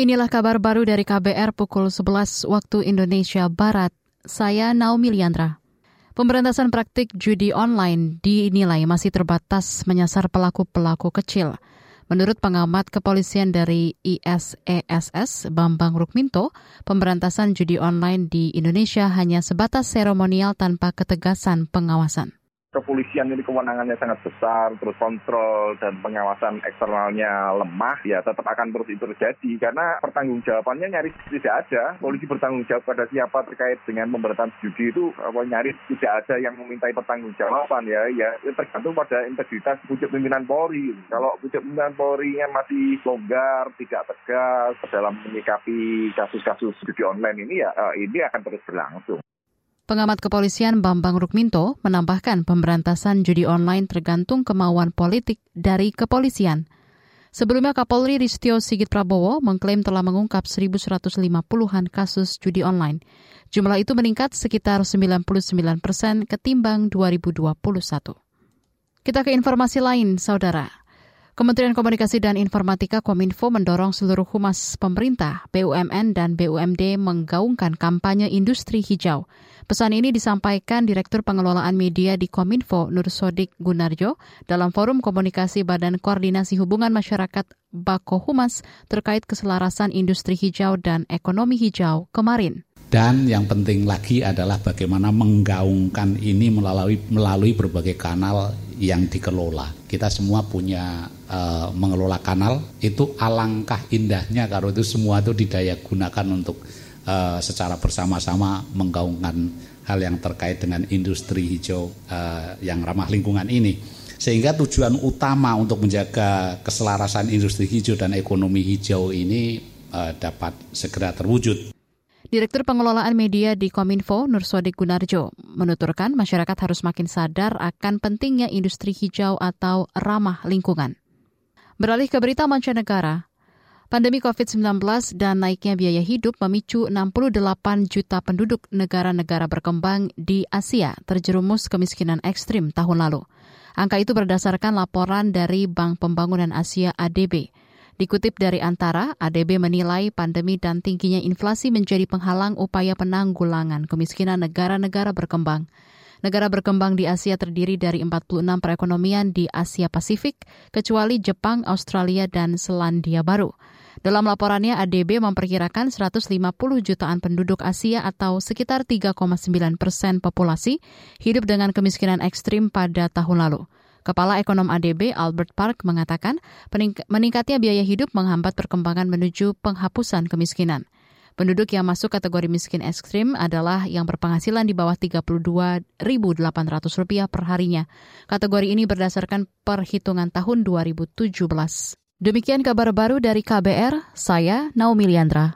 Inilah kabar baru dari KBR pukul 11 waktu Indonesia Barat. Saya Naomi Liandra. Pemberantasan praktik judi online dinilai masih terbatas menyasar pelaku-pelaku kecil. Menurut pengamat kepolisian dari ISESS, Bambang Rukminto, pemberantasan judi online di Indonesia hanya sebatas seremonial tanpa ketegasan pengawasan kepolisian ini kewenangannya sangat besar, terus kontrol dan pengawasan eksternalnya lemah, ya tetap akan terus itu terjadi karena pertanggungjawabannya nyaris tidak ada. Polisi bertanggung jawab pada siapa terkait dengan pemberantasan judi itu apa nyaris tidak ada yang memintai pertanggungjawaban ya, ya tergantung pada integritas pucuk pimpinan Polri. Kalau pucuk pimpinan Polri yang masih longgar, tidak tegas dalam menyikapi kasus-kasus judi online ini ya eh, ini akan terus berlangsung. Pengamat kepolisian Bambang Rukminto menambahkan pemberantasan judi online tergantung kemauan politik dari kepolisian. Sebelumnya Kapolri Listio Sigit Prabowo mengklaim telah mengungkap 1.150-an kasus judi online. Jumlah itu meningkat sekitar 99 persen ketimbang 2021. Kita ke informasi lain, Saudara. Kementerian Komunikasi dan Informatika Kominfo mendorong seluruh humas pemerintah, BUMN, dan BUMD menggaungkan kampanye industri hijau. Pesan ini disampaikan Direktur Pengelolaan Media di Kominfo, Nur Sodik Gunarjo, dalam Forum Komunikasi Badan Koordinasi Hubungan Masyarakat Bako Humas terkait keselarasan industri hijau dan ekonomi hijau kemarin. Dan yang penting lagi adalah bagaimana menggaungkan ini melalui melalui berbagai kanal yang dikelola. Kita semua punya uh, mengelola kanal itu alangkah indahnya kalau itu semua itu didaya gunakan untuk uh, secara bersama-sama menggaungkan hal yang terkait dengan industri hijau uh, yang ramah lingkungan ini. Sehingga tujuan utama untuk menjaga keselarasan industri hijau dan ekonomi hijau ini uh, dapat segera terwujud. Direktur Pengelolaan Media di Kominfo, Nursodik Gunarjo, menuturkan masyarakat harus makin sadar akan pentingnya industri hijau atau ramah lingkungan. Beralih ke berita mancanegara, Pandemi COVID-19 dan naiknya biaya hidup memicu 68 juta penduduk negara-negara berkembang di Asia terjerumus kemiskinan ekstrim tahun lalu. Angka itu berdasarkan laporan dari Bank Pembangunan Asia ADB. Dikutip dari Antara, ADB menilai pandemi dan tingginya inflasi menjadi penghalang upaya penanggulangan kemiskinan negara-negara berkembang. Negara berkembang di Asia terdiri dari 46 perekonomian di Asia Pasifik, kecuali Jepang, Australia, dan Selandia Baru. Dalam laporannya, ADB memperkirakan 150 jutaan penduduk Asia atau sekitar 3,9 persen populasi hidup dengan kemiskinan ekstrim pada tahun lalu. Kepala Ekonom ADB Albert Park mengatakan meningkatnya biaya hidup menghambat perkembangan menuju penghapusan kemiskinan. Penduduk yang masuk kategori miskin ekstrim adalah yang berpenghasilan di bawah Rp32.800 per harinya. Kategori ini berdasarkan perhitungan tahun 2017. Demikian kabar baru dari KBR, saya Naomi Liandra.